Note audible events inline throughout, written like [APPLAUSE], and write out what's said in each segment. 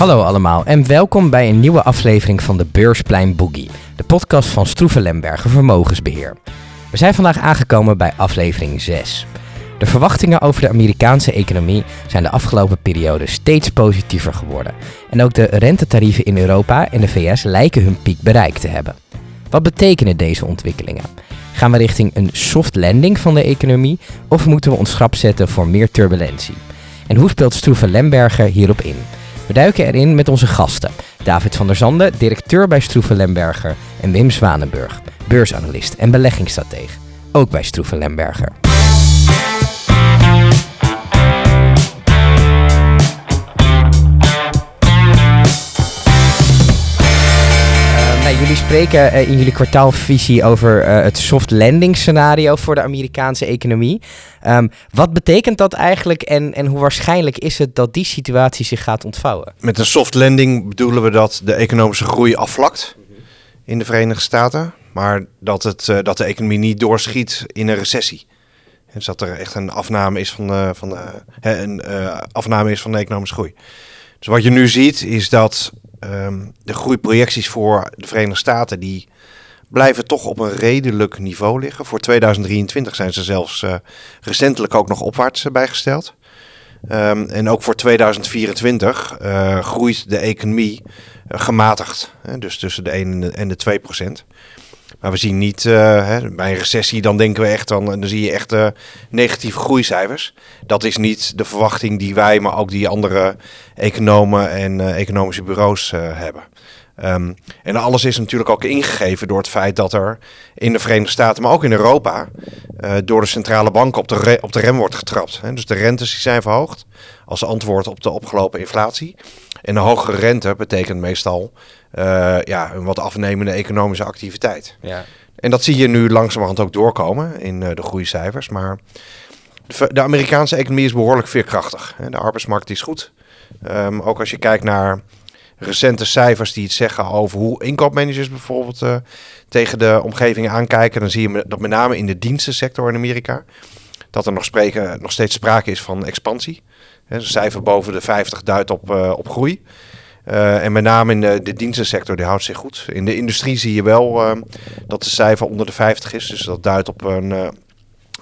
Hallo allemaal en welkom bij een nieuwe aflevering van de Beursplein Boogie, de podcast van Stroeven Lembergen Vermogensbeheer. We zijn vandaag aangekomen bij aflevering 6. De verwachtingen over de Amerikaanse economie zijn de afgelopen periode steeds positiever geworden. En ook de rentetarieven in Europa en de VS lijken hun piek bereikt te hebben. Wat betekenen deze ontwikkelingen? Gaan we richting een soft landing van de economie of moeten we ons schrap zetten voor meer turbulentie? En hoe speelt Stroeven Lemberger hierop in? We duiken erin met onze gasten. David van der Zanden, directeur bij Stroeven Lemberger. En Wim Zwanenburg, beursanalist en beleggingsstratege. Ook bij Stroeven Lemberger. Jullie spreken uh, in jullie kwartaalvisie over uh, het soft landing scenario voor de Amerikaanse economie. Um, wat betekent dat eigenlijk en, en hoe waarschijnlijk is het dat die situatie zich gaat ontvouwen? Met een soft landing bedoelen we dat de economische groei afvlakt in de Verenigde Staten, maar dat, het, dat de economie niet doorschiet in een recessie. Dus dat er echt een afname is van de, van een afname is van de economische groei. Dus wat je nu ziet is dat um, de groeiprojecties voor de Verenigde Staten die blijven toch op een redelijk niveau liggen. Voor 2023 zijn ze zelfs uh, recentelijk ook nog opwaarts uh, bijgesteld. Um, en ook voor 2024 uh, groeit de economie gematigd. Hè, dus tussen de 1 en de, en de 2 procent. Maar we zien niet, uh, hè, bij een recessie dan denken we echt, dan, dan zie je echt uh, negatieve groeicijfers. Dat is niet de verwachting die wij, maar ook die andere economen en economische bureaus hebben. Um, en alles is natuurlijk ook ingegeven door het feit dat er in de Verenigde Staten, maar ook in Europa, door de centrale banken op de, op de rem wordt getrapt. Hè. Dus de rentes zijn verhoogd als antwoord op de opgelopen inflatie. En een hogere rente betekent meestal uh, ja, een wat afnemende economische activiteit. Ja. En dat zie je nu langzamerhand ook doorkomen in uh, de groeicijfers. Maar de, de, Amerikaanse economie is behoorlijk veerkrachtig. De arbeidsmarkt is goed. Um, ook als je kijkt naar recente cijfers die het zeggen over hoe inkoopmanagers bijvoorbeeld uh, tegen de omgeving aankijken, dan zie je dat met name in de dienstensector in Amerika dat er nog, spreken, nog steeds sprake is van expansie. Een cijfer boven de 50 duidt op, uh, op groei. Uh, en met name in de, dienstensector, die houdt zich goed. In de industrie zie je wel uh, dat de cijfer onder de 50 is. Dus dat duidt op een uh,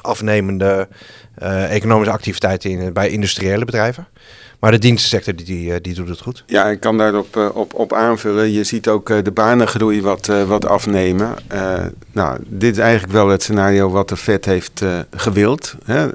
afnemende economische activiteit in, bij industriële bedrijven. Maar de dienstensector die, die, die, doet het goed. Ja, ik kan daarop op, op aanvullen. Je ziet ook de banengroei wat, wat afnemen. nou, dit is eigenlijk wel het scenario wat de Fed heeft gewild. Hè?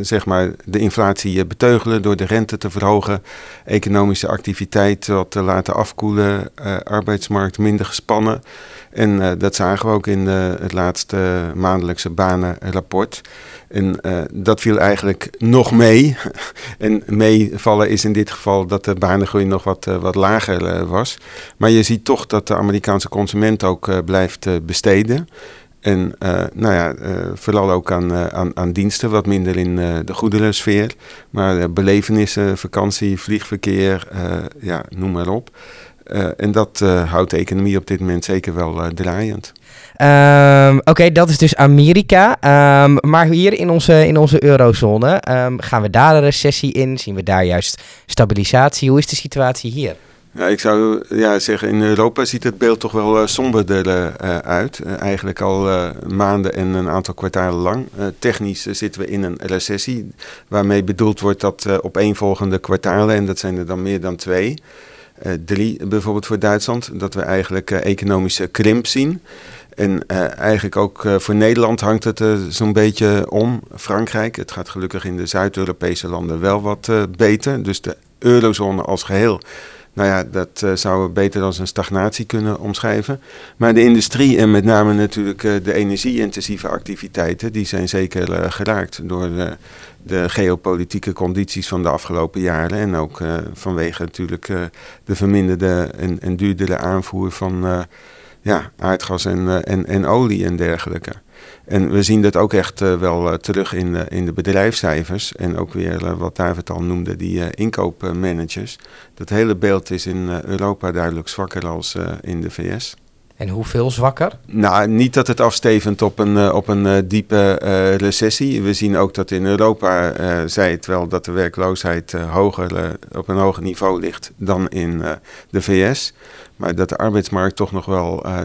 Zeg maar de inflatie beteugelen door de rente te verhogen, economische activiteit wat te laten afkoelen, arbeidsmarkt minder gespannen. En dat zagen we ook in uh, het laatste maandelijkse banenrapport. En dat viel eigenlijk nog mee. [LAUGHS] en meevallen is in dit geval dat de banengroei nog wat, wat lager was. Maar je ziet toch dat de Amerikaanse consument ook blijft besteden. En uh, nou ja, uh, vooral ook aan, uh, aan, aan, diensten, wat minder in de goederensfeer. Maar belevenissen, vakantie, vliegverkeer, ja, noem maar op. en dat houdt de economie op dit moment zeker wel draaiend. Um, Oké, dat is dus Amerika. Um, maar hier in onze, in onze eurozone, um, gaan we daar een recessie in? Zien we daar juist stabilisatie? Hoe is de situatie hier? Ja, ik zou ja, zeggen, in Europa ziet het beeld toch wel uh, somberder uh, uit. Uh, eigenlijk al maanden en een aantal kwartalen lang. technisch zitten we in een recessie, waarmee bedoeld wordt dat opeenvolgende kwartalen, en dat zijn er dan meer dan twee, drie bijvoorbeeld voor Duitsland, dat we eigenlijk economische krimp zien. En eigenlijk ook voor Nederland hangt het zo'n beetje om. Frankrijk, het gaat gelukkig in de Zuid-Europese landen wel wat beter. Dus de eurozone als geheel nou ja, dat uh, zou we beter als een stagnatie kunnen omschrijven. Maar de industrie en met name natuurlijk uh, de energie-intensieve activiteiten, die zijn zeker uh, geraakt door de geopolitieke condities van de afgelopen jaren. En ook vanwege natuurlijk de verminderde en, en, duurdere aanvoer van ja, aardgas en, en olie en dergelijke. En we zien dat ook echt uh, wel uh, terug in, uh, in de bedrijfscijfers. En ook weer wat David al noemde, die inkoopmanagers. Dat hele beeld is in Europa duidelijk zwakker als in de VS. En hoeveel zwakker? Nou, niet dat het afstevend op een, op een diepe recessie. We zien ook dat in Europa, zei het wel, dat de werkloosheid hoger, op een hoger niveau ligt dan in de VS. Maar dat de arbeidsmarkt toch nog wel, uh,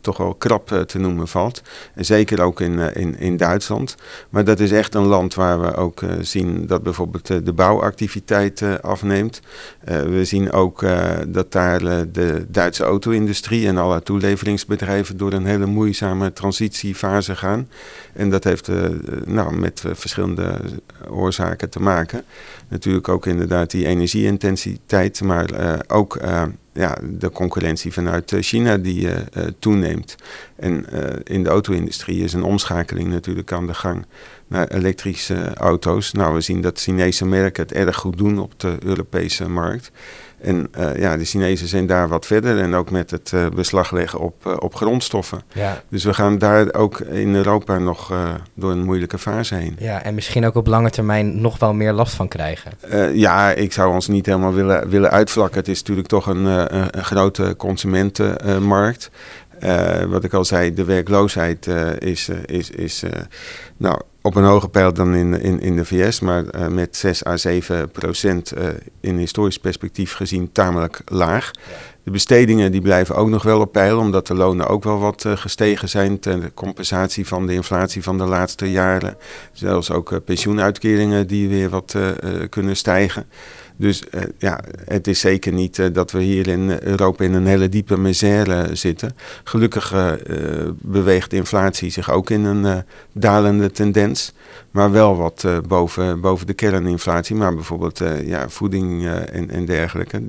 toch wel krap uh, te noemen valt. En zeker ook in, in, in Duitsland. Maar dat is echt een land waar we ook zien dat bijvoorbeeld de bouwactiviteit afneemt. we zien ook dat daar de Duitse auto-industrie en alle toeleveringsbedrijven door een hele moeizame transitiefase gaan. En dat heeft nou, met verschillende oorzaken te maken. Natuurlijk ook inderdaad die energieintensiteit, maar ook ja, de concurrentie vanuit eh, China die uh, toeneemt. En in de auto-industrie is een omschakeling natuurlijk aan de gang naar elektrische auto's. Nou, we zien dat Chinese merken het erg goed doen op de Europese markt. En uh, ja, de Chinezen zijn daar wat verder en ook met het uh, beslag leggen op, uh, op grondstoffen. Ja. Dus we gaan daar ook in Europa nog door een moeilijke fase heen. Ja, en misschien ook op lange termijn nog wel meer last van krijgen. ja, ik zou ons niet helemaal willen, willen uitvlakken. Het is natuurlijk toch een, een, een grote consumentenmarkt. Wat ik al zei, de werkloosheid is, is, is nou, op een hoger pijl dan in, in, in de VS, maar met 6 à 7 procent in historisch perspectief gezien tamelijk laag. De bestedingen die blijven ook nog wel op peil, omdat de lonen ook wel wat gestegen zijn ten compensatie van de inflatie van de laatste jaren. Zelfs ook pensioenuitkeringen die weer wat kunnen stijgen. Dus uh, ja, het is zeker niet uh, dat we hier in Europa in een hele diepe misère zitten. Gelukkig uh, beweegt inflatie zich ook in een dalende tendens. Maar wel wat boven, boven de kerninflatie. Maar bijvoorbeeld ja, voeding en, en dergelijke.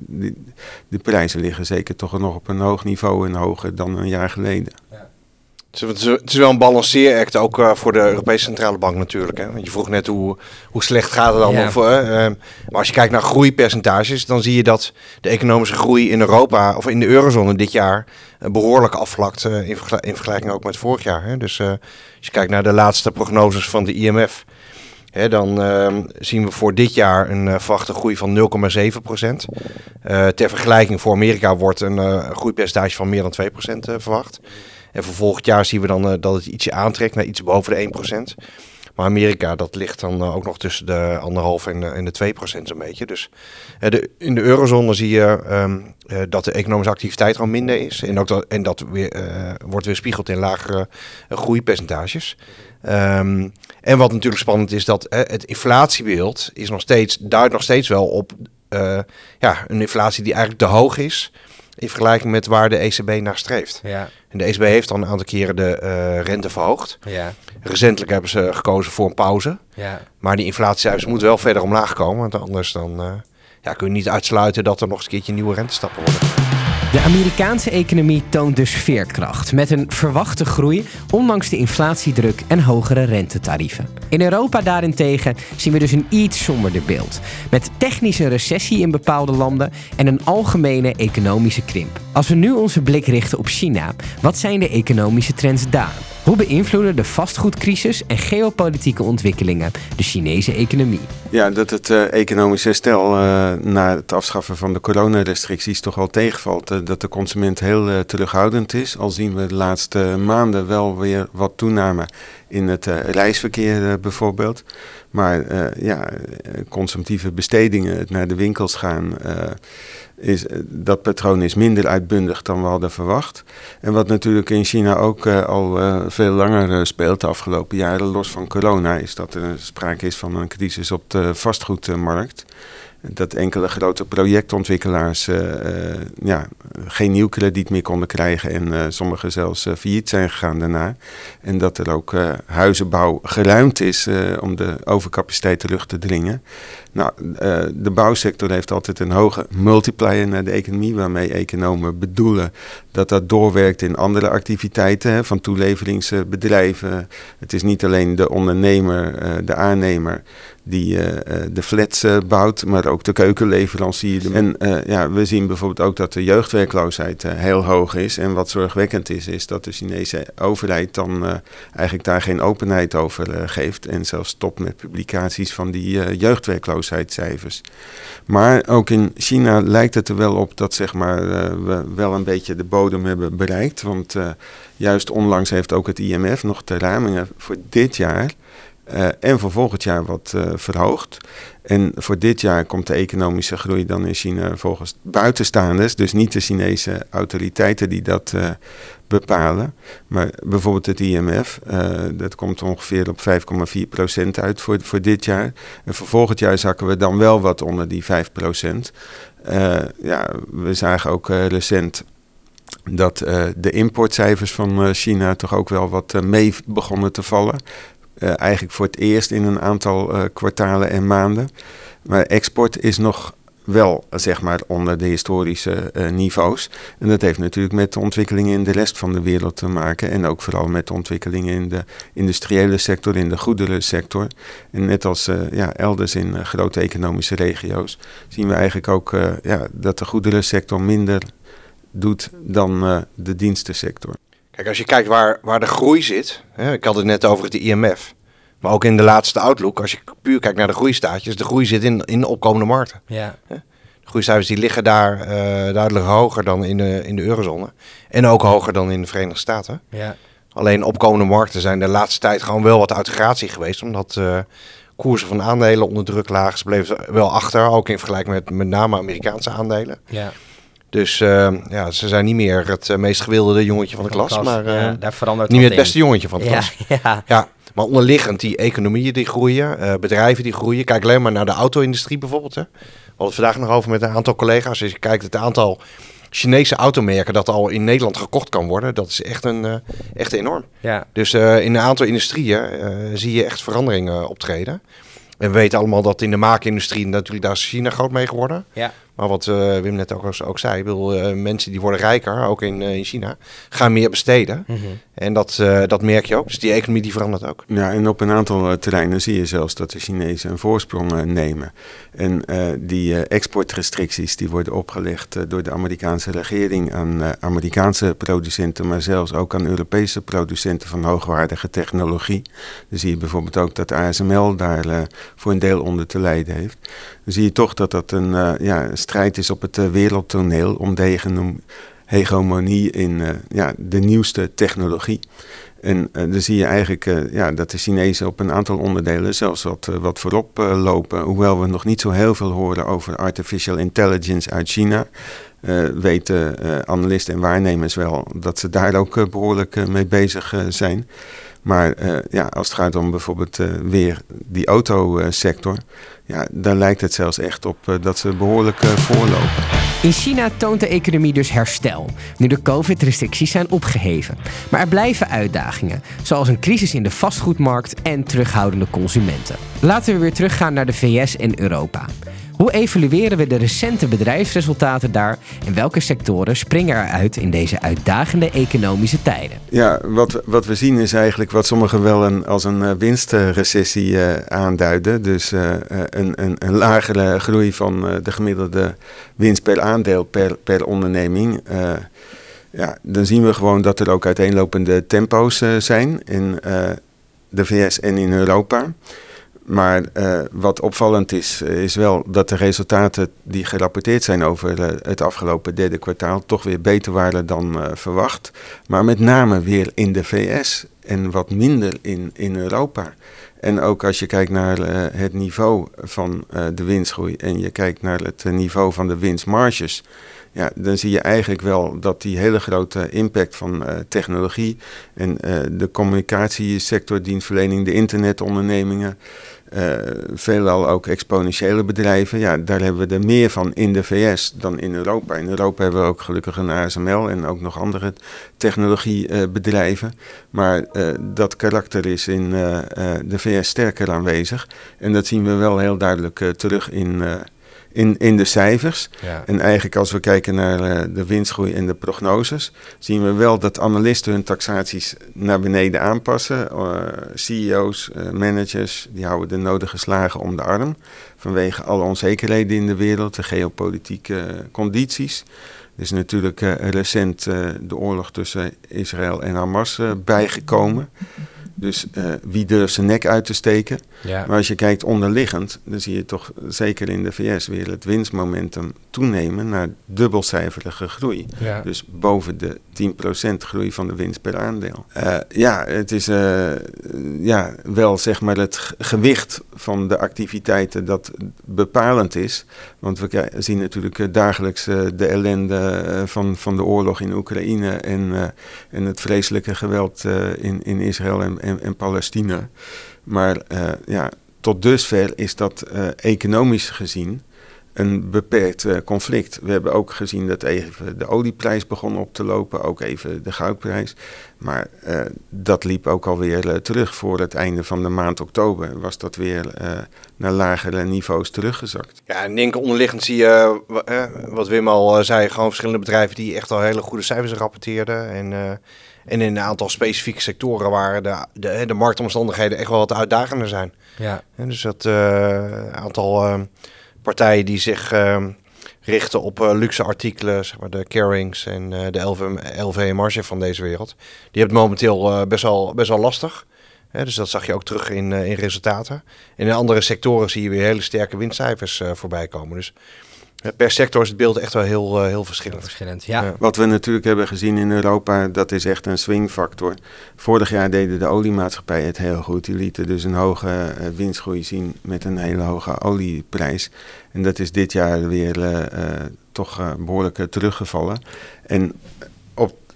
De prijzen liggen zeker toch nog op een hoog niveau en hoger dan een jaar geleden. Ja. Het is wel een balanceeract ook uh, voor de Europese Centrale Bank natuurlijk. Hè? Want je vroeg net hoe, hoe slecht gaat het allemaal. Ja. Voor, uh, maar als je kijkt naar groeipercentages, dan zie je dat de economische groei in Europa of in de eurozone dit jaar uh, behoorlijk afvlakt in, vergel in, vergelijking ook met vorig jaar. Hè? Dus als je kijkt naar de laatste prognoses van de IMF, hè, dan ehm, zien we voor dit jaar een verwachte groei van 0,7 procent. ter vergelijking voor Amerika wordt een groeipercentage van meer dan 2 procent verwacht. En voor volgend jaar zien we dan uh, dat het ietsje aantrekt naar iets boven de 1%. Maar Amerika, dat ligt dan uh, ook nog tussen de anderhalf en, en de 2% zo'n beetje. Dus uh, de, in de eurozone zie je um, dat de economische activiteit gewoon minder is. En, ook dat, en dat weer, wordt weer spiegeld in lagere groeipercentages. Um, en wat natuurlijk spannend is, dat het inflatiebeeld is nog steeds, duidt nog steeds wel op ja, een inflatie die eigenlijk te hoog is in vergelijking met waar de ECB naar streeft. Ja. En de ECB heeft al een aantal keren de uh, rente verhoogd. Ja. Recentelijk hebben ze gekozen voor een pauze. Ja. Maar die inflatiecijfers moeten wel verder omlaag komen. Want anders dan, uh, ja, kun je niet uitsluiten dat er nog eens een keertje nieuwe rentestappen worden. De Amerikaanse economie toont dus veerkracht met een verwachte groei, ondanks de inflatiedruk en hogere rentetarieven. In Europa daarentegen zien we dus een iets somberder beeld, met technische recessie in bepaalde landen en een algemene economische krimp. Als we nu onze blik richten op China, wat zijn de economische trends daar? Hoe beïnvloeden de vastgoedcrisis en geopolitieke ontwikkelingen de Chinese economie? Ja, dat het uh, economisch herstel uh, na het afschaffen van de coronarestricties toch wel tegenvalt. Uh, dat de consument heel terughoudend is. Al zien we de laatste maanden wel weer wat toename in het reisverkeer bijvoorbeeld. Maar ja, consumptieve bestedingen, het naar de winkels gaan is, eh, dat patroon is minder uitbundig dan we hadden verwacht. En wat natuurlijk in China ook uh, al uh, veel langer speelt de afgelopen jaren, los van corona, is dat er sprake is van een crisis op de vastgoedmarkt dat enkele grote projectontwikkelaars ja, geen nieuw krediet meer konden krijgen en sommigen zelfs failliet zijn gegaan daarna. En dat er ook huizenbouw geruimd is om de overcapaciteit terug te dringen. Nou, de bouwsector heeft altijd een hoge multiplier naar de economie, waarmee economen bedoelen dat dat doorwerkt in andere activiteiten van toeleveringsbedrijven. Het is niet alleen de ondernemer, de aannemer die uh, de flats bouwt, maar ook de keukenleverancier. En ja, we zien bijvoorbeeld ook dat de jeugdwerkloosheid heel hoog is. En wat zorgwekkend is, is dat de Chinese overheid dan eigenlijk daar geen openheid over geeft. En zelfs stopt met publicaties van die jeugdwerkloosheid werkloosheidscijfers. Maar ook in China lijkt het er wel op dat zeg maar, we wel een beetje de bodem hebben bereikt. Want juist onlangs heeft ook het IMF nog de ramingen voor dit jaar uh, en voor volgend jaar wat uh, verhoogd. En voor dit jaar komt de economische groei dan in China volgens buitenstaanders, dus niet de Chinese autoriteiten die dat uh, bepalen. Maar bijvoorbeeld het IMF, dat komt ongeveer op 5,4% uit voor, voor dit jaar. En voor volgend jaar zakken we dan wel wat onder die 5%. ja, we zagen ook recent dat de importcijfers van China toch ook wel wat mee begonnen te vallen. Uh, eigenlijk voor het eerst in een aantal uh, kwartalen en maanden. Maar export is nog wel, zeg maar, onder de historische uh, niveaus. En dat heeft natuurlijk met de ontwikkelingen in de rest van de wereld te maken. En ook vooral met de ontwikkelingen in de industriële sector, in de goederensector. En net als ja, elders in grote economische regio's zien we eigenlijk ook ja, dat de goederensector minder doet dan de dienstensector. Kijk, als je kijkt waar, waar de groei zit. Hè, ik had het net over het IMF. Maar ook in de laatste outlook, als je puur kijkt naar de groeistaatjes, de groei zit in, in de opkomende markten. Ja. De groeicijfers die liggen daar uh, duidelijk hoger dan in de, in de eurozone. En ook hoger dan in de Verenigde Staten. Ja. Alleen opkomende markten zijn de laatste tijd gewoon wel wat uit gratie geweest. Omdat uh, koersen van aandelen onder druk lagen. Ze bleven wel achter, ook in vergelijking met met name Amerikaanse aandelen. Ja. Dus uh, ja, ze zijn niet meer het uh, meest gewilde jongetje van de klas, klas maar ja, daar verandert niet meer het beste jongetje van de ja, klas. Ja. ja, maar onderliggend die economieën die groeien, bedrijven die groeien. Kijk alleen maar naar de auto-industrie bijvoorbeeld. Hè. We hadden het vandaag nog over met een aantal collega's. Als je kijkt het aantal Chinese automerken dat al in Nederland gekocht kan worden, dat is echt, een, echt enorm. Ja. Dus in een aantal industrieën zie je echt veranderingen optreden. En we weten allemaal dat in de maakindustrie natuurlijk daar is China groot mee geworden. Ja. Maar wat uh, Wim net ook, ook zei, bedoel, uh, mensen die worden rijker, ook in, uh, in China, gaan meer besteden. Mm -hmm. En dat, dat merk je ook. Dus die economie die verandert ook. Ja, en op een aantal terreinen zie je zelfs dat de Chinezen een voorsprong nemen. En die exportrestricties die worden opgelegd door de Amerikaanse regering aan Amerikaanse producenten, maar zelfs ook aan Europese producenten van hoogwaardige technologie. Dan zie je bijvoorbeeld ook dat ASML daar voor een deel onder te lijden heeft. Dan zie je toch dat dat een ja, strijd is op het uh, wereldtoneel om de hegemonie in uh, ja, de nieuwste technologie. En uh, dan zie je eigenlijk ja, dat de Chinezen op een aantal onderdelen zelfs wat, wat voorop lopen. Hoewel we nog niet zo heel veel horen over artificial intelligence uit China. weten analisten en waarnemers wel dat ze daar ook behoorlijk mee bezig zijn. Maar ja, als het gaat om bijvoorbeeld weer die autosector ja, dan lijkt het zelfs echt op uh, dat ze behoorlijk voorlopen. In China toont de economie dus herstel, nu de COVID-restricties zijn opgeheven. Maar er blijven uitdagingen, zoals een crisis in de vastgoedmarkt en terughoudende consumenten. Laten we weer teruggaan naar de VS en Europa. Hoe evalueren we de recente bedrijfsresultaten daar en welke sectoren springen eruit in deze uitdagende economische tijden? Ja, wat, wat we zien is eigenlijk wat sommigen wel een, als een uh, winstrecessie uh, aanduiden. Dus uh, een, een, een, lagere groei van de gemiddelde winst per aandeel per, per onderneming. ja, dan zien we gewoon dat er ook uiteenlopende tempo's zijn in de VS en in Europa. Maar uh, wat opvallend is, is wel dat de resultaten die gerapporteerd zijn over uh, het afgelopen derde kwartaal toch weer beter waren dan verwacht. Maar met name weer in de VS en wat minder in, in Europa. En ook als je kijkt naar het niveau van de winstgroei en je kijkt naar het niveau van de winstmarges. Ja, dan zie je eigenlijk wel dat die hele grote impact van technologie en de communicatiesector, dienstverlening, de internetondernemingen. Uh, veelal ook exponentiële bedrijven. Ja, daar hebben we er meer van in de VS dan in Europa. In Europa hebben we ook gelukkig een ASML en ook nog andere technologiebedrijven. Maar dat karakter is in de VS sterker aanwezig. En dat zien we wel heel duidelijk terug in in, in de cijfers. Ja. En eigenlijk als we kijken naar uh, de winstgroei en de prognoses, zien we wel dat analisten hun taxaties naar beneden aanpassen. Uh, CEO's, uh, managers, die houden de nodige slagen om de arm. vanwege alle onzekerheden in de wereld, de geopolitieke condities. Er is natuurlijk recent de oorlog tussen Israël en Hamas bijgekomen. Dus uh, wie durft zijn nek uit te steken? Ja. Maar als je kijkt onderliggend, dan zie je toch zeker in de VS weer het winstmomentum toenemen naar dubbelcijferige groei. Ja. Dus boven de 10% groei van de winst per aandeel. Uh, ja, het is uh, ja, wel zeg maar het gewicht van de activiteiten dat bepalend is. Want we zien natuurlijk dagelijks de ellende van, van de oorlog in Oekraïne en, en het vreselijke geweld in, in Israël en en, en Palestina. Maar uh, ja, tot dusver is dat uh, economisch gezien een beperkt uh, conflict. We hebben ook gezien dat even de olieprijs begon op te lopen, ook even de goudprijs. Maar dat liep ook alweer terug voor het einde van de maand oktober. Was dat weer naar lagere niveaus teruggezakt. Ja, en denk onderliggend zie je, wat Wim al zei, gewoon verschillende bedrijven die echt al hele goede cijfers rapporteerden. En en in een aantal specifieke sectoren waar de, de, de marktomstandigheden echt wel wat uitdagender zijn. Ja. En dus dat uh, aantal uh, partijen die zich uh, richten op luxe artikelen, zeg maar de Carings en de LV, LV Marge van deze wereld, die hebben het momenteel best, wel, best wel lastig. dus dat zag je ook terug in, in resultaten. En in andere sectoren zie je weer hele sterke winstcijfers voorbij komen. Dus Per sector is het beeld echt wel heel, uh, heel verschillend. verschillend ja. Wat we natuurlijk hebben gezien in Europa, dat is echt een swingfactor. Vorig jaar deden de oliemaatschappijen het heel goed. Die lieten dus een hoge uh, winstgroei zien met een hele hoge olieprijs. En dat is dit jaar weer uh, toch behoorlijk teruggevallen. En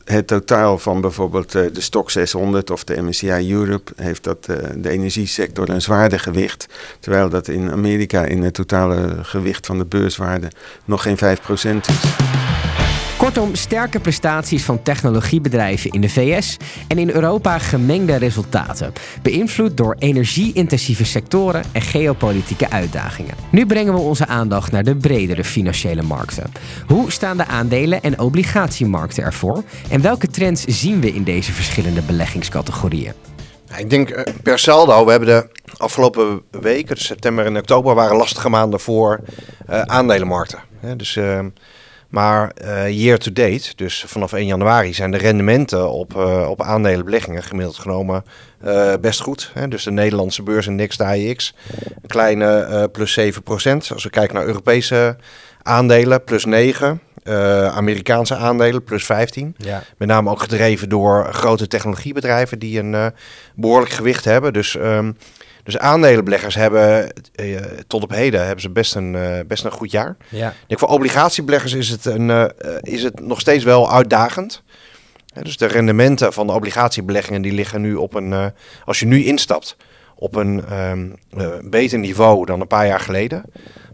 het totaal van bijvoorbeeld uh, de Stock 600 of de MSCI Europe heeft dat uh, de energiesector een zwaarder gewicht. Terwijl dat in Amerika in het totale gewicht van de beurswaarde nog geen 5% is. Kortom, sterke prestaties van technologiebedrijven in de VS en in Europa gemengde resultaten, beïnvloed door energie-intensieve sectoren en geopolitieke uitdagingen. Nu brengen we onze aandacht naar de bredere financiële markten. Hoe staan de aandelen- en obligatiemarkten ervoor en welke trends zien we in deze verschillende beleggingscategorieën? Ik denk eh, per saldo, we hebben de afgelopen weken, september en oktober, waren lastige maanden voor uh, aandelenmarkten. Dus ehm, maar uh, year to date, dus vanaf 1 januari, zijn de rendementen op, uh, op aandelenbeleggingen gemiddeld genomen uh, best goed. Hè? Dus de Nederlandse beursindex, de AIX, een kleine plus 7%. Als we kijken naar Europese aandelen, plus 9%. Amerikaanse aandelen, plus 15. Ja. Met name ook gedreven door grote technologiebedrijven die een behoorlijk gewicht hebben. Dus um, dus aandelenbeleggers hebben uh, tot op heden hebben ze best een, uh, best een goed jaar. Ja. Ik denk voor obligatiebeleggers is het, een, uh, is het nog steeds wel uitdagend. dus de rendementen van de obligatiebeleggingen die liggen nu op een, als je nu instapt, op een um, beter niveau dan een paar jaar geleden.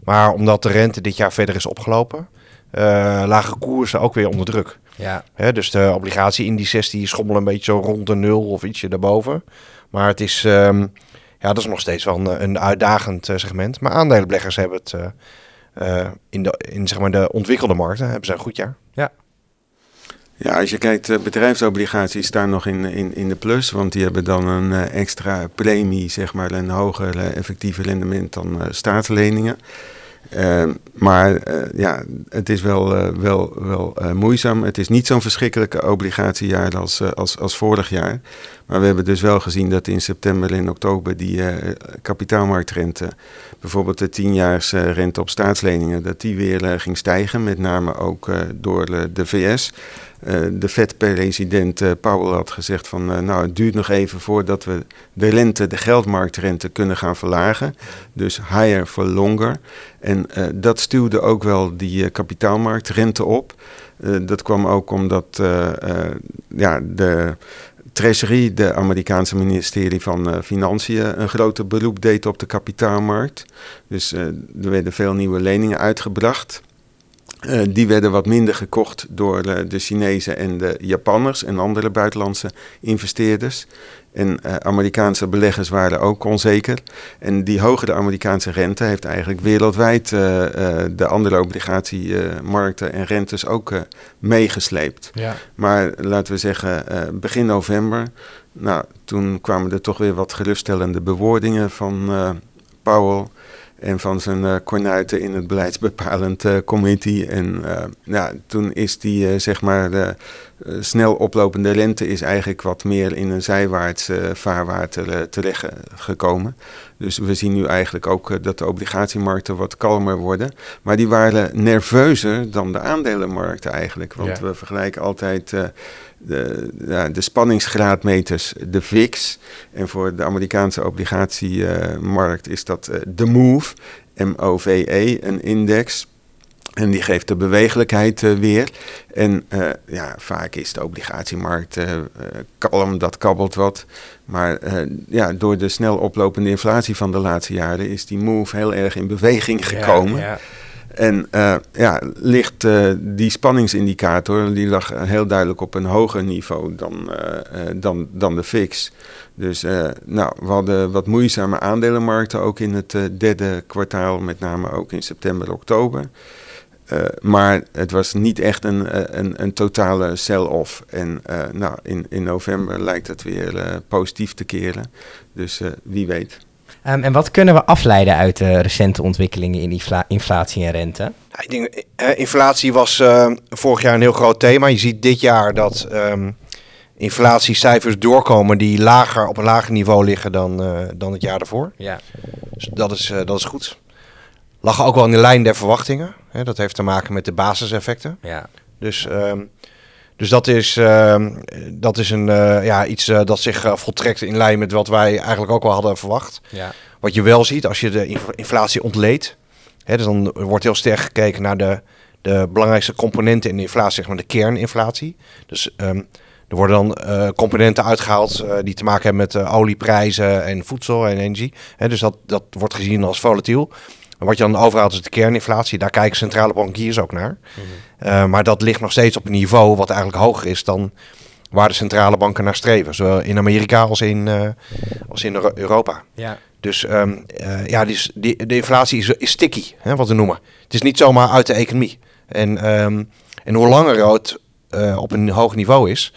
Maar omdat de rente dit jaar verder is opgelopen, lage koersen ook weer onder druk. Ja. dus de obligatieindices die schommelen een beetje zo rond de nul of ietsje daarboven. Maar het is, um, ja, dat is nog steeds wel een, een uitdagend uh, segment. Maar aandelenbeleggers hebben het uh, in, de, in zeg maar de ontwikkelde markten hebben ze een goed jaar. Ja. Ja, als je kijkt, bedrijfsobligaties staan nog in, in, in de plus, want die hebben dan een extra premie, zeg maar, een hoger effectieve rendement dan staatsleningen. Uh, maar uh, ja, het is wel, uh, wel, wel moeizaam. Het is niet zo'n verschrikkelijke obligatiejaar als, als, als vorig jaar. Maar we hebben dus wel gezien dat in september en oktober die kapitaalmarktrente, bijvoorbeeld de tienjaarsrente op staatsleningen, dat die weer ging stijgen. Met name ook door de VS. Uh, de Fed-president uh, Powell had gezegd van uh, nou het duurt nog even voordat we de rente, de geldmarktrente kunnen gaan verlagen. Dus higher for longer. En dat stuwde ook wel die kapitaalmarktrente op. dat kwam ook omdat ja, de Treasury, de Amerikaanse ministerie van Financiën, een grote beroep deed op de kapitaalmarkt. Dus er werden veel nieuwe leningen uitgebracht. Uh, die werden wat minder gekocht door uh, de Chinezen en de Japanners en andere buitenlandse investeerders. En uh, Amerikaanse beleggers waren ook onzeker. En die hogere Amerikaanse rente heeft eigenlijk wereldwijd de andere obligatiemarkten en rentes ook meegesleept. Ja. Maar laten we zeggen, begin november, nou, toen kwamen er toch weer wat geruststellende bewoordingen van Powell. En van zijn uh, kornuiten in het beleidsbepalend uh, committee. En uh, ja, toen is die, zeg maar, de snel oplopende rente is eigenlijk wat meer in een zijwaarts vaarwater terecht gekomen. Dus we zien nu eigenlijk ook dat de obligatiemarkten wat kalmer worden. Maar die waren nerveuzer dan de aandelenmarkten eigenlijk. Want we vergelijken altijd de, ja, de spanningsgraadmeters, de VIX. En voor de Amerikaanse obligatiemarkt is dat uh, de MOVE, M-O-V-E, een index. En die geeft de bewegelijkheid uh, weer. En uh, ja, vaak is de obligatiemarkt uh, kalm, dat kabbelt wat. Maar ja, door de snel oplopende inflatie van de laatste jaren is die move heel erg in beweging gekomen. Ja, ja. En uh, ja, ligt uh, die spanningsindicator, die lag heel duidelijk op een hoger niveau dan, uh, dan, dan de fix. Dus nou, we hadden wat moeizame aandelenmarkten ook in het derde kwartaal, met name ook in september, oktober. maar het was niet echt een, een, een totale sell-off. En nou, in, in november lijkt het weer positief te keren. Dus wie weet. Um, en wat kunnen we afleiden uit de recente ontwikkelingen in infla inflatie en rente? Ja, ik denk, uh, inflatie was uh, vorig jaar een heel groot thema. Je ziet dit jaar dat um, inflatiecijfers doorkomen die lager op een lager niveau liggen dan, uh, dan het jaar daarvoor. Ja. Dus dat is, dat is goed. Lag ook wel in de lijn der verwachtingen. Hè? Dat heeft te maken met de basiseffecten. Ja. Dus um, dus dat is, uh, dat is een, uh, ja, iets uh, dat zich uh, voltrekt in lijn met wat wij eigenlijk ook wel hadden verwacht. Ja. Wat je wel ziet als je de inflatie ontleedt, hè, dus dan wordt heel sterk gekeken naar de, de belangrijkste componenten in de inflatie, zeg maar de kerninflatie. Dus um, er worden dan componenten uitgehaald die te maken hebben met olieprijzen en voedsel en energie. Hè, dus dat, dat wordt gezien als volatiel. En wat je dan overhaalt is de kerninflatie. Daar kijken centrale bankiers ook naar. Mm -hmm. uh, maar dat ligt nog steeds op een niveau wat eigenlijk hoger is dan waar de centrale banken naar streven. Zowel in Amerika als in, uh, als in Europa. Ja. Dus um, uh, ja, die, die, de inflatie is, is sticky, hè, wat we noemen. Het is niet zomaar uit de economie. En, um, en hoe langer het op een hoog niveau is,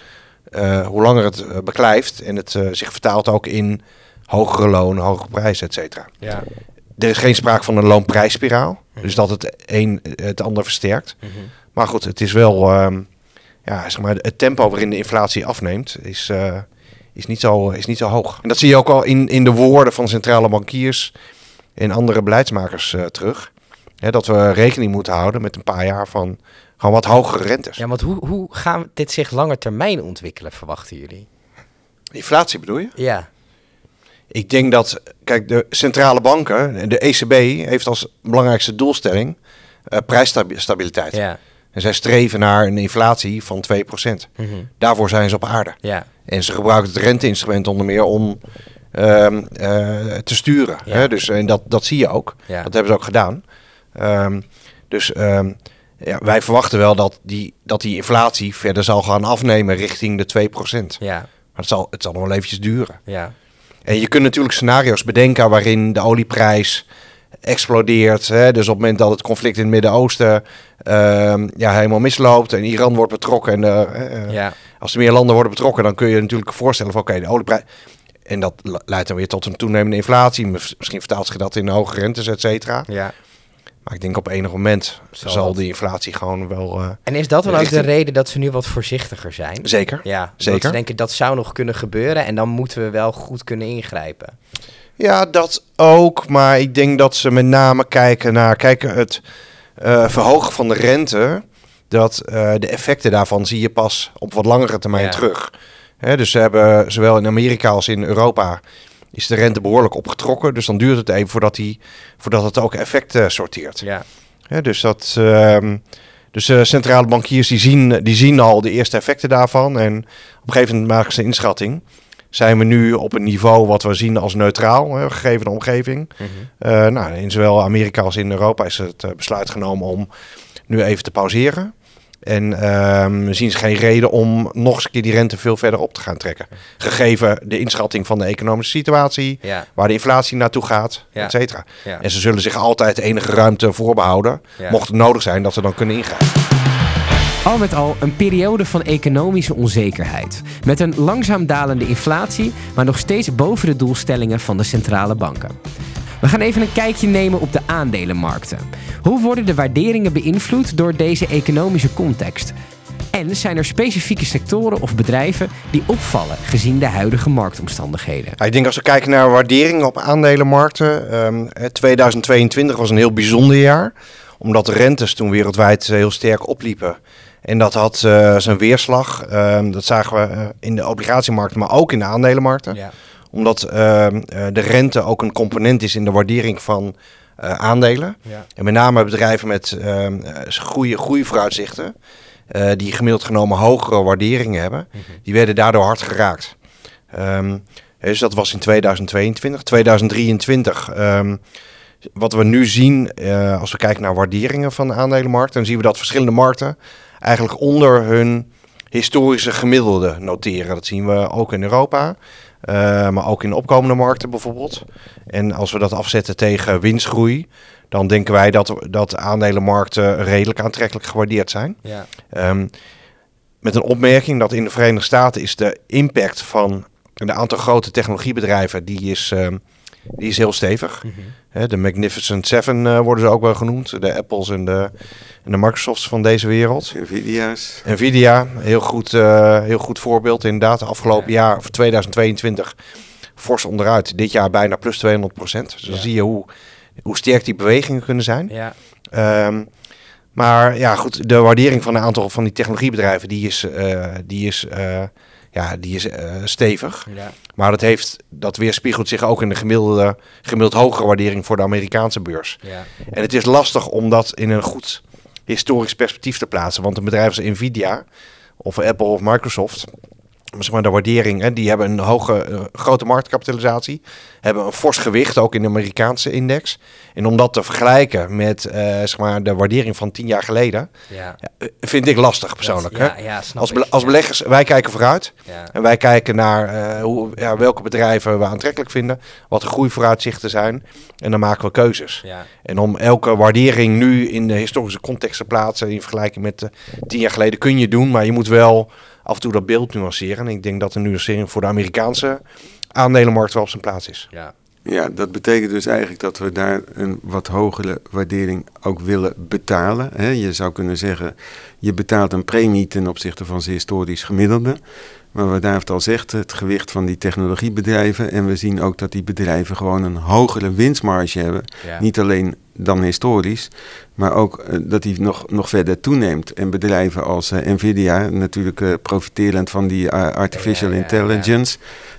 hoe langer het beklijft en het zich vertaalt ook in hogere lonen, hogere prijzen, et cetera. Ja er is geen sprake van een loonprijsspiraal. Dus dat het een het ander versterkt. Mm -hmm. Maar goed, het is wel... Um, ja, zeg maar, het tempo waarin de inflatie afneemt is, uh, is, niet, zo, is niet zo hoog. En dat zie je ook al in, in de woorden van centrale bankiers en andere beleidsmakers uh, terug. Hè, dat we rekening moeten houden met een paar jaar van gewoon wat hogere rentes. Ja, want hoe, hoe gaan dit zich langer termijn ontwikkelen, verwachten jullie? Inflatie bedoel je? Ja. Ik denk dat, kijk, de centrale banken, de ECB heeft als belangrijkste doelstelling uh, prijsstabiliteit. Ja. En zij streven naar een inflatie van 2%. Mm -hmm. Daarvoor zijn ze op aarde. Ja. En ze gebruiken het renteinstrument onder meer om uh, uh, te sturen. Ja. Hè? Dus, en dat, dat zie je ook. Ja. Dat hebben ze ook gedaan. Um, dus um, ja, wij verwachten wel dat die, dat die inflatie verder zal gaan afnemen richting de 2%. Ja. Maar het zal, het zal nog wel eventjes duren. Ja. En je kunt natuurlijk scenario's bedenken waarin de olieprijs explodeert. Hè? Dus op het moment dat het conflict in het Midden-Oosten uh, ja, helemaal misloopt en Iran wordt betrokken. En uh, ja. als er meer landen worden betrokken, dan kun je natuurlijk voorstellen van oké, okay, de olieprijs. En dat leidt dan weer tot een toenemende inflatie. Misschien vertaalt zich dat in hoge rentes, et cetera. Ja. Maar ik denk op enig moment zal, zal die inflatie gewoon wel. Uh, en is dat dan ook de reden dat ze nu wat voorzichtiger zijn? Zeker. Ja, zeker. Ze denken dat zou nog kunnen gebeuren en dan moeten we wel goed kunnen ingrijpen. Ja, dat ook. Maar ik denk dat ze met name kijken naar kijken het uh, verhogen van de rente. Dat uh, de effecten daarvan zie je pas op wat langere termijn Ja. terug. Hè, dus ze hebben zowel in Amerika als in Europa is de rente behoorlijk opgetrokken. Dus dan duurt het even voordat, die, voordat het ook effect uh, sorteert. Ja. Dus dat, ehm, dus uh, centrale bankiers die zien, die zien al de eerste effecten daarvan. En op een gegeven moment maken ze een inschatting. Zijn we nu op een niveau wat we zien als neutraal, hè, gegeven de omgeving. Mhm. Uh, nou, in zowel Amerika als in Europa is het besluit genomen om nu even te pauzeren. En um, we zien geen reden om nog eens een keer die rente veel verder op te gaan trekken. Gegeven de inschatting van de economische situatie, Ja. waar de inflatie naartoe gaat, Ja. et cetera. Ja. En ze zullen zich altijd enige ruimte voorbehouden, Ja. mocht het nodig zijn, dat ze dan kunnen ingrijpen. Al met al een periode van economische onzekerheid. Met een langzaam dalende inflatie, maar nog steeds boven de doelstellingen van de centrale banken. We gaan even een kijkje nemen op de aandelenmarkten. Hoe worden de waarderingen beïnvloed door deze economische context? En zijn er specifieke sectoren of bedrijven die opvallen gezien de huidige marktomstandigheden? Ja, ik denk als we kijken naar waarderingen op aandelenmarkten. ehm, eh, 2022 was een heel bijzonder jaar. Omdat de rentes toen wereldwijd eh, heel sterk opliepen. En dat had eh, zijn weerslag. Ehm, dat zagen we eh, in de obligatiemarkten, maar ook in de aandelenmarkten. Ja. Omdat ehm, eh, de rente ook een component is in de waardering van eh, aandelen. Ja. En met name bedrijven met ehm, eh, goede groeivooruitzichten. die gemiddeld genomen hogere waarderingen hebben. Die werden daardoor hard geraakt. Ehm, dus dat was in 2022. 2023, ehm, wat we nu zien als we kijken naar waarderingen van de aandelenmarkt, dan zien we dat verschillende markten eigenlijk onder hun historische gemiddelde noteren. Dat zien we ook in Europa, eh, maar ook in opkomende markten bijvoorbeeld. En als we dat afzetten tegen winstgroei, dan denken wij dat, dat aandelenmarkten redelijk aantrekkelijk gewaardeerd zijn. Ja. Ehm, met een opmerking dat in de Verenigde Staten is de impact van een aantal grote technologiebedrijven, die is, ehm, die is heel stevig. Hè, de Magnificent Seven eh, worden ze ook wel genoemd. De Apples en de, en de Microsofts van deze wereld. Nvidia's. Nvidia, heel goed, eh, heel goed voorbeeld. Inderdaad, afgelopen jaar, of 2022, fors onderuit. Dit jaar bijna plus 200 procent. Dus dan Ja. zie je hoe, hoe sterk die bewegingen kunnen zijn. Ja. Ehm, maar ja, goed, de waardering van een aantal van die technologiebedrijven, die is, eh, die is, eh, ja, die is eh, stevig. Ja. Maar dat, heeft, dat weerspiegelt zich ook in de gemiddelde, gemiddeld hogere waardering voor de Amerikaanse beurs. Ja. En het is lastig om dat in een goed historisch perspectief te plaatsen. Want een bedrijf als Nvidia, of Apple of Microsoft, zeg maar de waardering, hè, die hebben een hoge, eh, grote marktkapitalisatie, hebben een fors gewicht, ook in de Amerikaanse index. En om dat te vergelijken met eh, zeg maar de waardering van tien jaar geleden, Ja. eh, vind ik lastig persoonlijk. Hè? ja, snap Als, ik. als beleggers, wij kijken vooruit. En wij kijken naar hoe, ja, welke bedrijven we aantrekkelijk vinden, wat de groeivooruitzichten zijn. En dan maken we keuzes. En om elke waardering nu in de historische context te plaatsen, in vergelijking met eh, tien jaar geleden, kun je doen. Maar je moet wel af en toe dat beeld nuanceren. En ik denk dat de nuancering voor de Amerikaanse aandelenmarkt wel op zijn plaats is. Ja. Ja, dat betekent dus eigenlijk dat we daar een wat hogere waardering ook willen betalen. Hè. Je zou kunnen zeggen, je betaalt een premie ten opzichte van zijn historisch gemiddelde. Maar wat David al zegt, het gewicht van die technologiebedrijven. En we zien ook dat die bedrijven gewoon een hogere winstmarge hebben. Ja. Niet alleen dan historisch, maar ook eh, dat die nog, nog verder toeneemt. En bedrijven als eh, Nvidia, natuurlijk eh, profiterend van die artificial intelligence,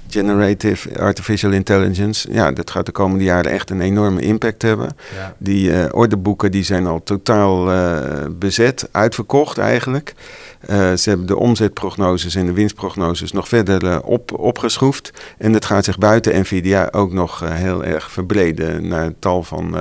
generative artificial intelligence. Ja, dat gaat de komende jaren echt een enorme impact hebben. Ja. Die eh, orderboeken die zijn al totaal eh, bezet, uitverkocht eigenlijk. Eh, ze hebben de omzetprognoses en de winstprognoses nog verder op, opgeschroefd. En het gaat zich buiten Nvidia ook nog heel erg verbreden naar tal van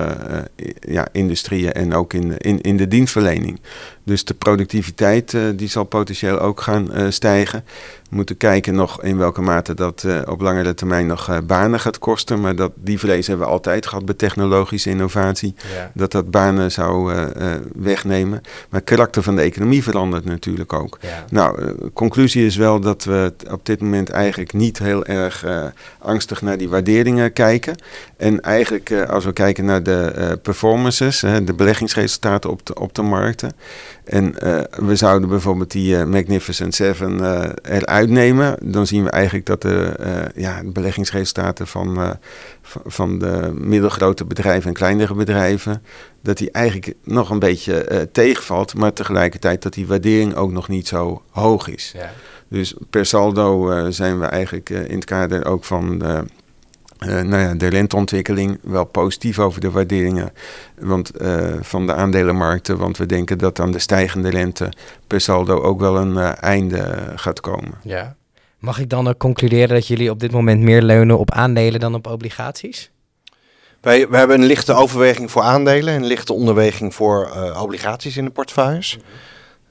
ja, industrieën en ook in, in, in de dienstverlening. Dus de productiviteit eh, die zal potentieel ook gaan eh, stijgen. We moeten kijken nog in welke mate dat eh, op langere termijn nog banen gaat kosten. Maar dat, die vrees hebben we altijd gehad bij technologische innovatie Ja. dat dat banen zou wegnemen. Maar het karakter van de economie verandert natuurlijk ook. Ja. Nou, conclusie is wel dat we op dit moment eigenlijk niet heel erg angstig naar die waarderingen kijken. En eigenlijk als we kijken naar de performances, de beleggingsresultaten op de, op de markten. En eh, we zouden bijvoorbeeld die eh, Magnificent Seven eh, eruit nemen. Dan zien we eigenlijk dat de ja, de beleggingsresultaten van, van- de middelgrote bedrijven en kleinere bedrijven, dat die eigenlijk nog een beetje tegenvalt, maar tegelijkertijd dat die waardering ook nog niet zo hoog is. Ja. Dus per saldo zijn we eigenlijk in het kader ook van de, eh, nou ja, de renteontwikkeling wel positief over de waarderingen want, eh, van de aandelenmarkten. Want we denken dat aan de stijgende rente per saldo ook wel een eh, einde gaat komen. Ja. Mag ik dan ook concluderen dat jullie op dit moment meer leunen op aandelen dan op obligaties? Wij, we hebben een lichte overweging voor aandelen en een lichte onderweging voor eh, obligaties in de portefeuilles.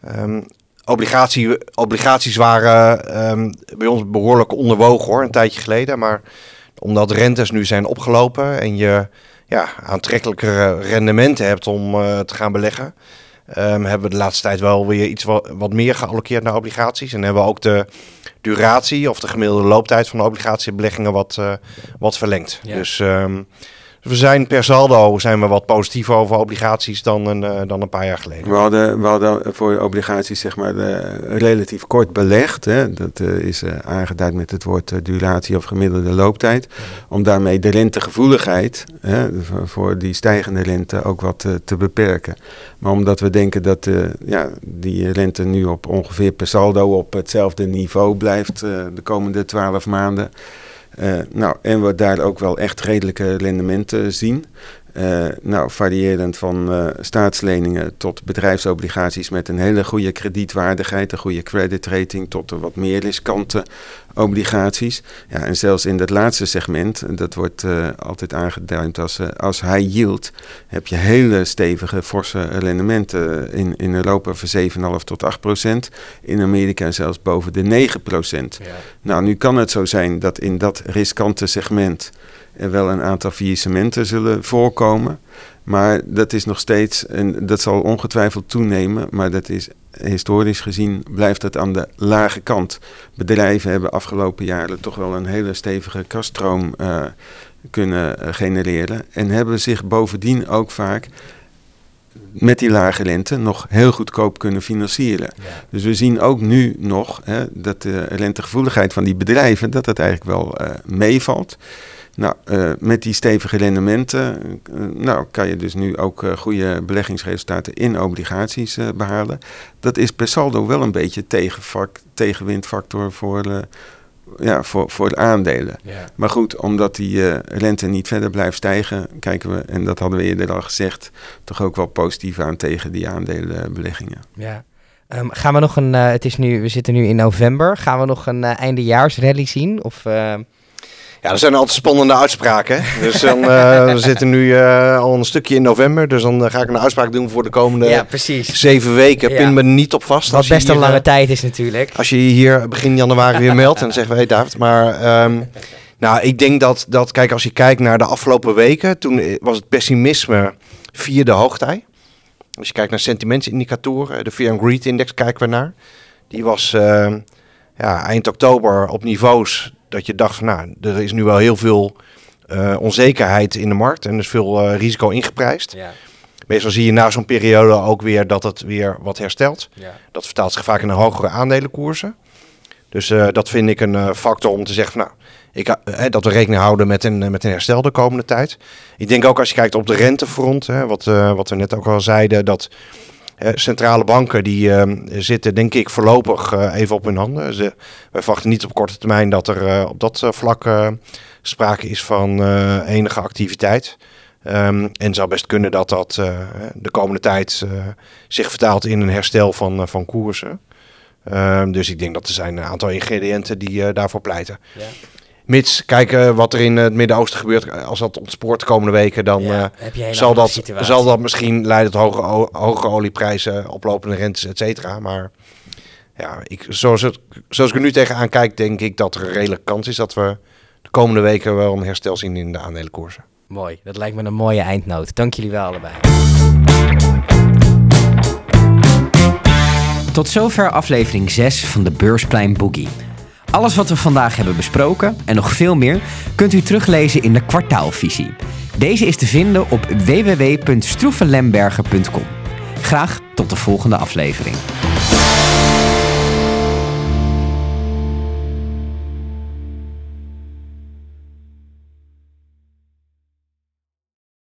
Ehm, obligatie, obligaties waren ehm, bij ons behoorlijk onderwogen hoor, een tijdje geleden. Maar omdat rentes nu zijn opgelopen en je ja, aantrekkelijkere rendementen hebt om eh, te gaan beleggen, ehm, hebben we de laatste tijd wel weer iets wat, wat meer geallockeerd naar obligaties. En hebben we ook de duratie of de gemiddelde looptijd van de obligatiebeleggingen wat, eh, wat verlengd. Ja. Dus, we zijn per saldo zijn we wat positiever over obligaties dan een, eh, dan een paar jaar geleden. We hadden, we hadden voor obligaties zeg maar eh, relatief kort belegd. Hè. Dat eh, is aangeduid met het woord duratie of gemiddelde looptijd. Om daarmee de rentegevoeligheid hè, voor- die stijgende rente ook wat te beperken. Maar omdat we denken dat ja, die rente nu op ongeveer per saldo op hetzelfde niveau blijft de komende twaalf maanden. Eh, nou, en we daar ook wel echt redelijke rendementen zien. Eh, nou, variërend van eh, staatsleningen tot bedrijfsobligaties met een hele goede kredietwaardigheid, een goede creditrating, tot de wat meer riskante obligaties. Ja, en zelfs in dat laatste segment, dat wordt eh, altijd aangeduid als, eh, als high yield, heb je hele stevige, forse rendementen in, in Europa van 7,5 tot 8 procent. In Amerika zelfs boven de 9 procent. Nou, nu kan het zo zijn dat in dat riskante segment er wel een aantal faillissementen zullen voorkomen. Maar dat is nog steeds, en dat zal ongetwijfeld toenemen, maar dat is historisch gezien blijft het aan de lage kant. Bedrijven hebben afgelopen jaren toch wel een hele stevige kaststroom eh, kunnen eh, genereren. En hebben zich bovendien ook vaak met die lage rente nog heel goedkoop kunnen financieren. Dus we zien ook nu nog hè, dat de rentegevoeligheid van die bedrijven, dat dat eigenlijk wel eh, meevalt. Nou, eh, met die stevige rendementen eh, nou, kan je dus nu ook eh, goede beleggingsresultaten in obligaties eh, behalen. Dat is per saldo wel een beetje tegenvak, tegenwindfactor voor, eh, ja, voor, voor de aandelen. Maar goed, omdat die eh, rente niet verder blijft stijgen, kijken we, en dat hadden we eerder al gezegd, toch ook wel positief aan tegen die aandelenbeleggingen. Ja. Ehm, gaan we nog een, eh, het is nu, we zitten nu in november, gaan we nog een eh, eindejaarsrally zien? Of, eh, Ja, er zijn altijd spannende uitspraken. hè. Dus dan, eh, [LAUGHS] we zitten nu eh, al een stukje in november. Dus dan eh, ga ik een uitspraak doen voor de komende ja, precies. zeven weken. Ja. Pin me niet op vast. Wat best een lange tijd is natuurlijk. Als je hier begin januari weer meldt, dan zeggen we, hey David, maar... ehm, nou, ik denk dat, dat, kijk, als je kijkt naar de afgelopen weken, toen was het pessimisme vierde hoogtij. Als je kijkt naar sentimentsindicatoren, de Fear and Greed Index kijken we naar. Die was ehm, ja, eind oktober op niveaus dat je dacht van, nou, er is nu wel heel veel eh, onzekerheid in de markt en er is veel eh, risico ingeprijsd. Ja, Meestal zie je na zo'n periode ook weer dat het weer wat herstelt. ja. Dat vertaalt zich vaak in een hogere aandelenkoersen. Dus eh, dat vind ik een factor om te zeggen van, nou, ik, eh, dat we rekening houden met een, met een herstel de komende tijd. Ik denk ook als je kijkt op de rentefront, hè, wat, wat we net ook al zeiden, dat centrale banken die eh, zitten denk ik voorlopig eh, even op hun handen. Ze, verwachten niet op korte termijn dat er eh, op dat eh, vlak sprake is van enige activiteit. Ehm, en het zou best kunnen dat dat de komende tijd zich vertaalt in een herstel van, van koersen. Ehm, dus ik denk dat er zijn een aantal ingrediënten die daarvoor pleiten. Ja. Mits kijken wat er in het Midden-Oosten gebeurt. Als dat ontspoort de komende weken, dan Ja, eh, zal, dat, situatie. zal dat misschien leiden tot hoge, o- hogere olieprijzen, oplopende rentes, et cetera. Maar ja, ik, zoals, het, zoals ik er nu tegenaan kijk, denk ik dat er een redelijke kans is dat we de komende weken wel een herstel zien in de aandelenkoersen. Mooi, dat lijkt me een mooie eindnoot. Dank jullie wel allebei. Tot zover aflevering 6 van de Beursplein Boogie. Alles wat we vandaag hebben besproken en nog veel meer kunt u teruglezen in de kwartaalvisie. Deze is te vinden op www.stroevenlemberger.com. Graag tot de volgende aflevering.